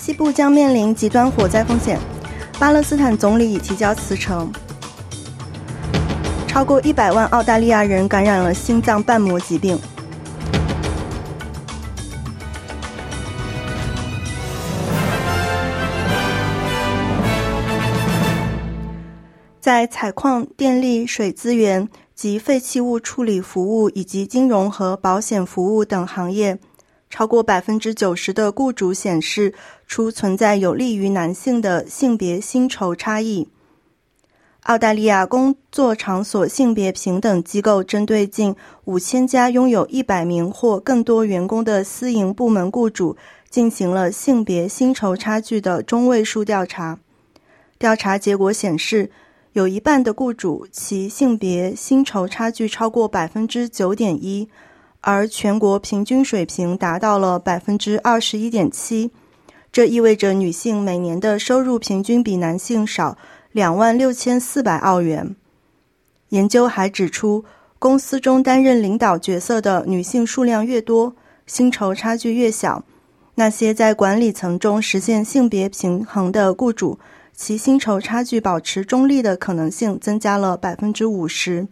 西部将面临极端火灾风险，巴勒斯坦总理已提交辞呈。超过一百万澳大利亚人感染了心脏瓣膜疾病。在采矿、电力、水资源及废弃物处理服务以及金融和保险服务等行业。超过百分之九十的雇主显示出存在有利于男性的性别薪酬差异。澳大利亚工作场所性别平等机构针对近五千家拥有一百名或更多员工的私营部门雇主进行了性别薪酬差距的中位数调查。调查结果显示，有一半的雇主其性别薪酬差距超过百分之九点一。而全国平均水平达到了百分之二十一点七，这意味着女性每年的收入平均比男性少两万六千四百澳元。研究还指出，公司中担任领导角色的女性数量越多，薪酬差距越小。那些在管理层中实现性别平衡的雇主，其薪酬差距保持中立的可能性增加了百分之五十。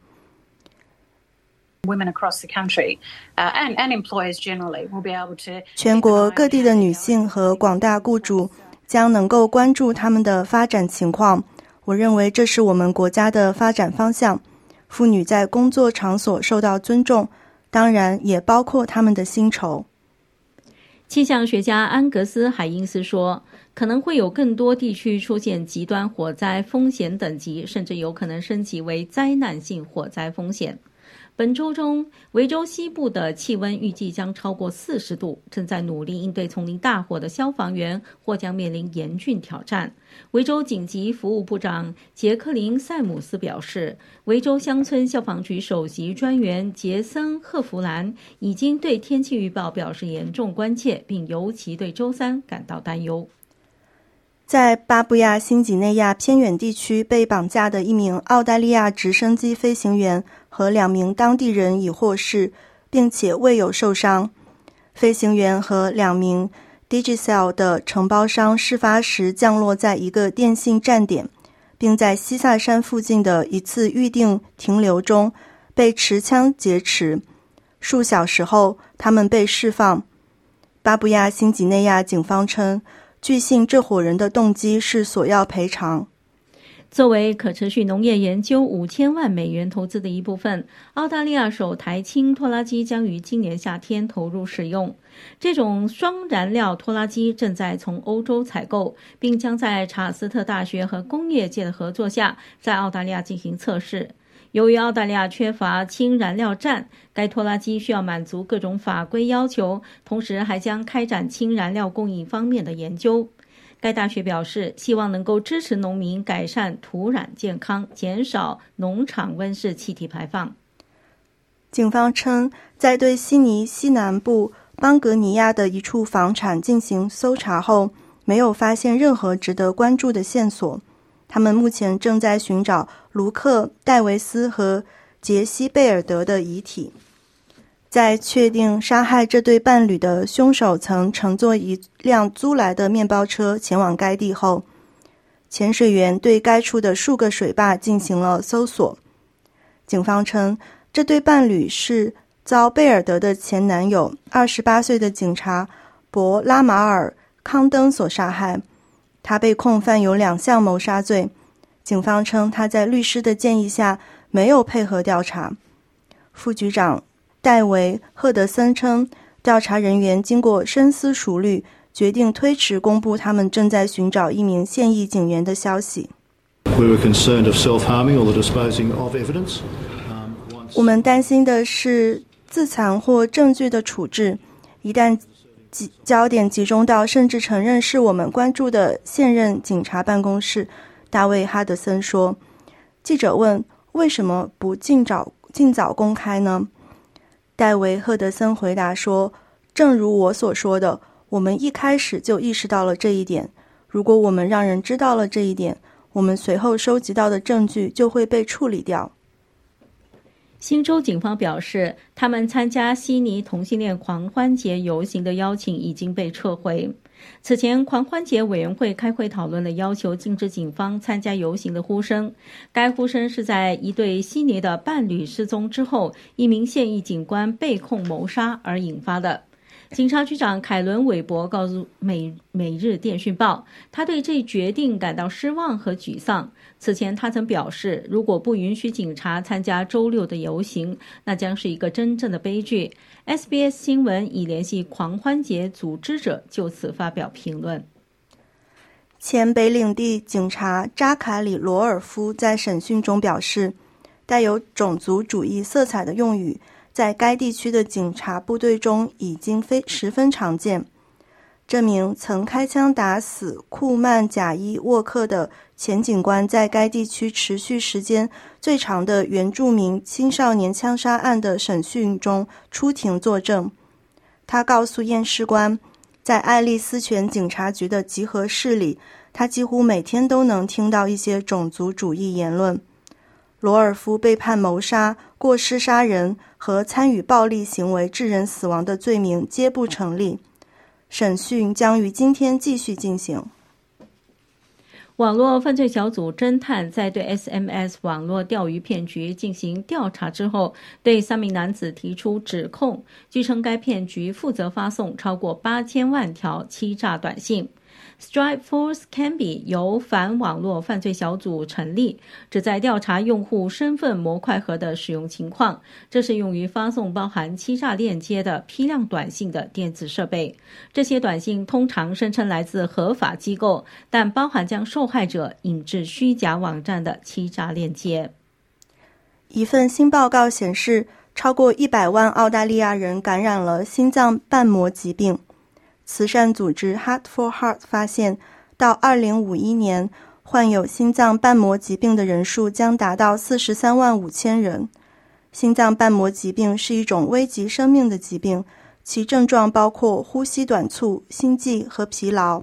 全国各地的女性和广大雇主将能够关注他们的发展情况。我认为这是我们国家的发展方向。妇女在工作场所受到尊重，当然也包括他们的薪酬。气象学家安格斯·海因斯说：“可能会有更多地区出现极端火灾风险等级，甚至有可能升级为灾难性火灾风险。”本周中，维州西部的气温预计将超过四十度。正在努力应对丛林大火的消防员或将面临严峻挑战。维州紧急服务部长杰克林·塞姆斯表示，维州乡村消防局首席专员杰森·赫弗兰已经对天气预报表示严重关切，并尤其对周三感到担忧。在巴布亚新几内亚偏远地区被绑架的一名澳大利亚直升机飞行员和两名当地人已获释，并且未有受伤。飞行员和两名 Digicel 的承包商事发时降落在一个电信站点，并在西萨山附近的一次预定停留中被持枪劫持。数小时后，他们被释放。巴布亚新几内亚警方称。据信，这伙人的动机是索要赔偿。作为可持续农业研究五千万美元投资的一部分，澳大利亚首台轻拖拉机将于今年夏天投入使用。这种双燃料拖拉机正在从欧洲采购，并将在查斯特大学和工业界的合作下，在澳大利亚进行测试。由于澳大利亚缺乏氢燃料站，该拖拉机需要满足各种法规要求，同时还将开展氢燃料供应方面的研究。该大学表示，希望能够支持农民改善土壤健康，减少农场温室气体排放。警方称，在对悉尼西南部邦格尼亚的一处房产进行搜查后，没有发现任何值得关注的线索。他们目前正在寻找卢克·戴维斯和杰西·贝尔德的遗体。在确定杀害这对伴侣的凶手曾乘坐一辆租来的面包车前往该地后，潜水员对该处的数个水坝进行了搜索。警方称，这对伴侣是遭贝尔德的前男友二十八岁的警察博拉马尔·康登所杀害。他被控犯有两项谋杀罪。警方称，他在律师的建议下没有配合调查。副局长戴维·赫德森称，调查人员经过深思熟虑，决定推迟公布他们正在寻找一名现役警员的消息。我们担心的是自残或证据的处置。一旦集焦点集中到甚至承认是我们关注的现任警察办公室。大卫·哈德森说。记者问：“为什么不尽早尽早公开呢？”戴维·赫德森回答说：“正如我所说的，我们一开始就意识到了这一点。如果我们让人知道了这一点，我们随后收集到的证据就会被处理掉。”新州警方表示，他们参加悉尼同性恋狂欢节游行的邀请已经被撤回。此前，狂欢节委员会开会讨论了要求禁止警方参加游行的呼声。该呼声是在一对悉尼的伴侣失踪之后，一名现役警官被控谋杀而引发的。警察局长凯伦·韦伯告诉《每每日电讯报》，他对这一决定感到失望和沮丧。此前，他曾表示，如果不允许警察参加周六的游行，那将是一个真正的悲剧。SBS 新闻已联系狂欢节组织者，就此发表评论。前北领地警察扎卡里·罗尔夫在审讯中表示，带有种族主义色彩的用语。在该地区的警察部队中已经非十分常见。这名曾开枪打死库曼贾伊沃克的前警官，在该地区持续时间最长的原住民青少年枪杀案的审讯中出庭作证。他告诉验尸官，在爱丽丝泉警察局的集合室里，他几乎每天都能听到一些种族主义言论。罗尔夫被判谋杀、过失杀人和参与暴力行为致人死亡的罪名皆不成立。审讯将于今天继续进行。网络犯罪小组侦探在对 SMS 网络钓鱼骗局进行调查之后，对三名男子提出指控。据称，该骗局负责发送超过八千万条欺诈短信。Strike Force Canby 由反网络犯罪小组成立，旨在调查用户身份模块盒的使用情况。这是用于发送包含欺诈链接的批量短信的电子设备。这些短信通常声称来自合法机构，但包含将受害者引至虚假网站的欺诈链接。一份新报告显示，超过一百万澳大利亚人感染了心脏瓣膜疾病。慈善组织 Heart for Heart 发现，到2051年，患有心脏瓣膜疾病的人数将达到43万五千人。心脏瓣膜疾病是一种危及生命的疾病，其症状包括呼吸短促、心悸和疲劳。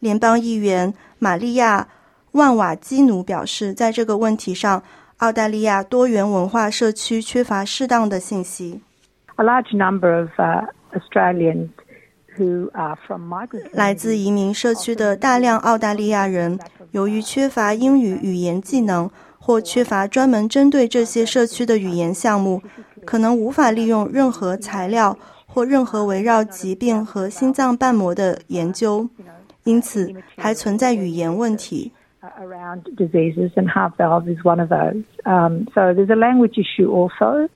联邦议员玛利亚·万瓦基努表示，在这个问题上，澳大利亚多元文化社区缺乏适当的信息。A large number of Australians. 来自移民社区的大量澳大利亚人，由于缺乏英语语言技能或缺乏专门针对这些社区的语言项目，可能无法利用任何材料或任何围绕疾病和心脏瓣膜的研究，因此还存在语言问题。Around diseases and heart valves is one of those. Um, so there's a language issue also.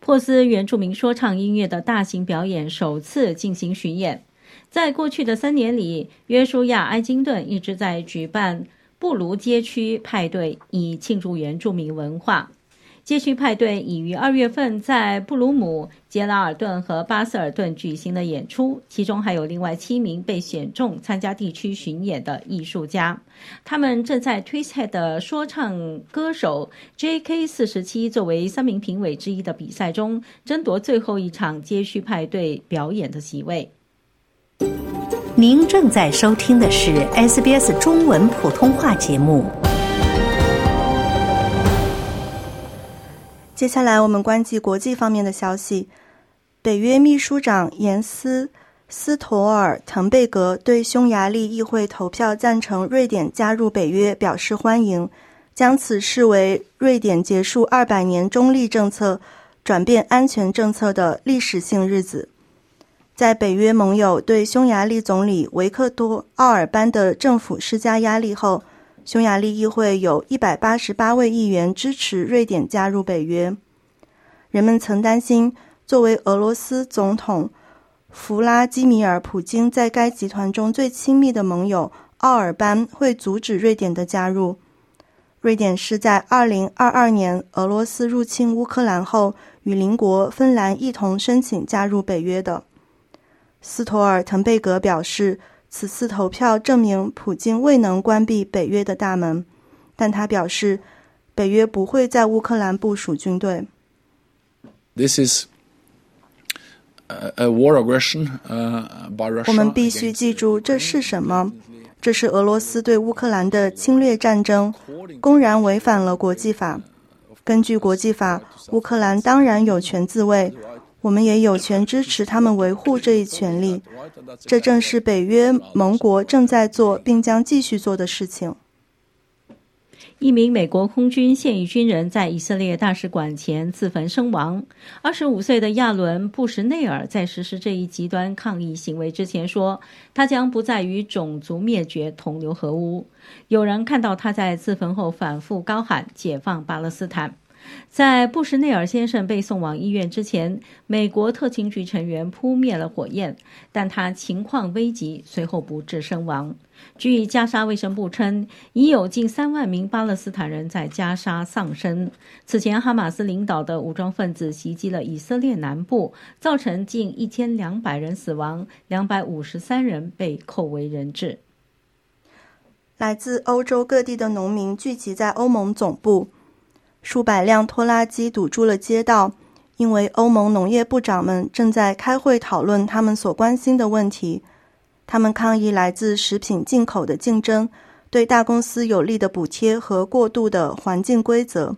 珀斯原住民说唱音乐的大型表演首次进行巡演。在过去的三年里，约书亚·埃金顿一直在举办布卢街区派对，以庆祝原住民文化。街区派对已于二月份在布鲁姆、杰拉尔顿和巴塞尔顿举行了演出，其中还有另外七名被选中参加地区巡演的艺术家。他们正在 Twisthead 的说唱歌手 J.K. 四十七作为三名评委之一的比赛中争夺最后一场街区派对表演的席位。您正在收听的是 SBS 中文普通话节目。接下来，我们关注国际方面的消息。北约秘书长严斯斯托尔滕贝格对匈牙利议会投票赞成瑞典加入北约表示欢迎，将此视为瑞典结束二百年中立政策、转变安全政策的历史性日子。在北约盟友对匈牙利总理维克多·奥尔班的政府施加压力后。匈牙利议会有一百八十八位议员支持瑞典加入北约。人们曾担心，作为俄罗斯总统弗拉基米尔·普京在该集团中最亲密的盟友奥尔班会阻止瑞典的加入。瑞典是在二零二二年俄罗斯入侵乌克兰后，与邻国芬兰一同申请加入北约的。斯托尔滕贝格表示，此次投票证明普京未能关闭北约的大门，但他表示，北约不会在乌克兰部署军队。This is a war aggression by Russia. 我们必须记住这是什么？这是俄罗斯对乌克兰的侵略战争，公然违反了国际法。根据国际法，乌克兰当然有权自卫，我们也有权支持他们维护这一权利。这正是北约盟国正在做并将继续做的事情。一名美国空军现役军人在以色列大使馆前自焚身亡。二十五岁的亚伦·布什内尔在实施这一极端抗议行为之前说：“他将不再与种族灭绝同流合污。”有人看到他在自焚后反复高喊“解放巴勒斯坦”。在布什内尔先生被送往医院之前，美国特勤局成员扑灭了火焰，但他情况危急，随后不治身亡。据加沙卫生部称，已有近三万名巴勒斯坦人在加沙丧生。此前，哈马斯领导的武装分子袭击了以色列南部，造成近一千两百人死亡，两百五十三人被扣为人质。来自欧洲各地的农民聚集在欧盟总部。数百辆拖拉机堵住了街道，因为欧盟农业部长们正在开会讨论他们所关心的问题。他们抗议来自食品进口的竞争、对大公司有利的补贴和过度的环境规则。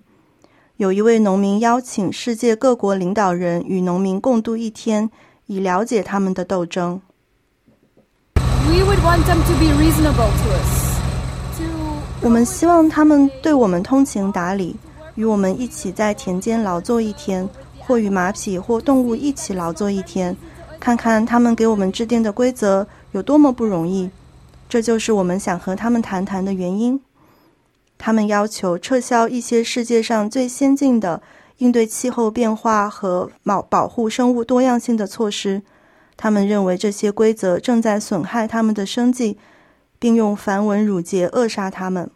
有一位农民邀请世界各国领导人与农民共度一天，以了解他们的斗争。我们希望他们对我们通情达理。与我们一起在田间劳作一天，或与马匹或动物一起劳作一天，看看他们给我们制定的规则有多么不容易。这就是我们想和他们谈谈的原因。他们要求撤销一些世界上最先进的应对气候变化和保保护生物多样性的措施。他们认为这些规则正在损害他们的生计，并用繁文缛节扼杀他们。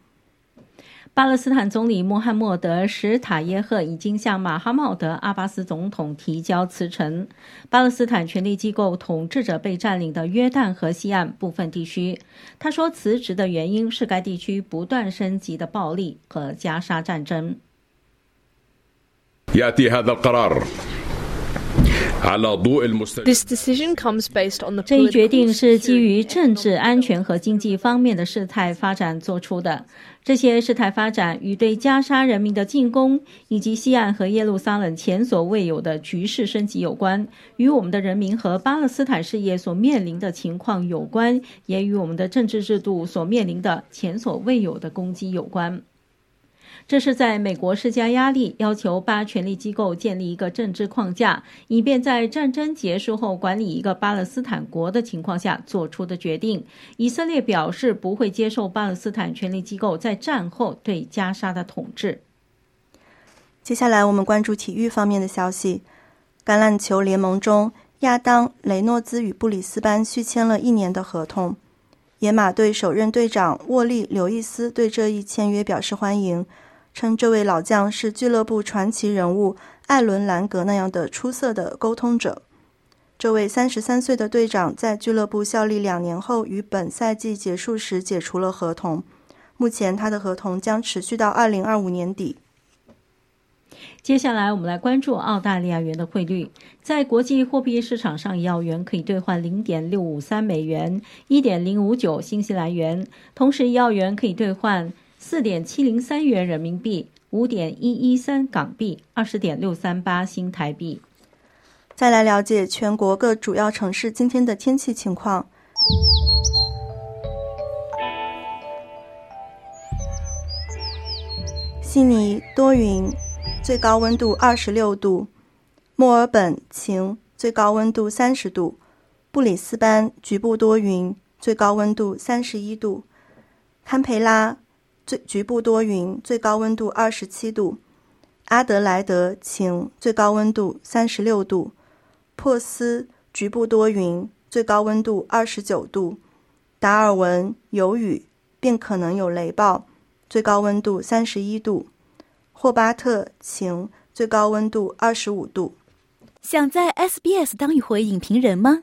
巴勒斯坦总理穆罕默德·史塔耶赫已经向马哈茂德·阿巴斯总统提交辞呈。巴勒斯坦权力机构统治着被占领的约旦河西岸部分地区。他说，辞职的原因是该地区不断升级的暴力和加沙战争。这一决定是基于政治、安全和经济方面的事态发展做出的。这些事态发展与对加沙人民的进攻，以及西岸和耶路撒冷前所未有的局势升级有关，与我们的人民和巴勒斯坦事业所面临的情况有关，也与我们的政治制度所面临的前所未有的攻击有关。这是在美国施加压力，要求巴权力机构建立一个政治框架，以便在战争结束后管理一个巴勒斯坦国的情况下做出的决定。以色列表示不会接受巴勒斯坦权力机构在战后对加沙的统治。接下来，我们关注体育方面的消息。橄榄球联盟中，亚当·雷诺兹与布里斯班续签了一年的合同。野马队首任队长沃利·刘易斯对这一签约表示欢迎。称这位老将是俱乐部传奇人物艾伦·兰格那样的出色的沟通者。这位三十三岁的队长在俱乐部效力两年后，于本赛季结束时解除了合同。目前他的合同将持续到二零二五年底。接下来，我们来关注澳大利亚元的汇率。在国际货币市场上，一澳元可以兑换零点六五三美元，一点零五九新西兰元。同时，一澳元可以兑换。四点七零三元人民币，五点一一三港币，二十点六三八新台币。再来了解全国各主要城市今天的天气情况。悉尼多云，最高温度二十六度；墨尔本晴，最高温度三十度；布里斯班局部多云，最高温度三十一度；堪培拉。最局部多云，最高温度二十七度；阿德莱德晴，最高温度三十六度；珀斯局部多云，最高温度二十九度；达尔文有雨，并可能有雷暴，最高温度三十一度；霍巴特晴，最高温度二十五度。想在 SBS 当一回影评人吗？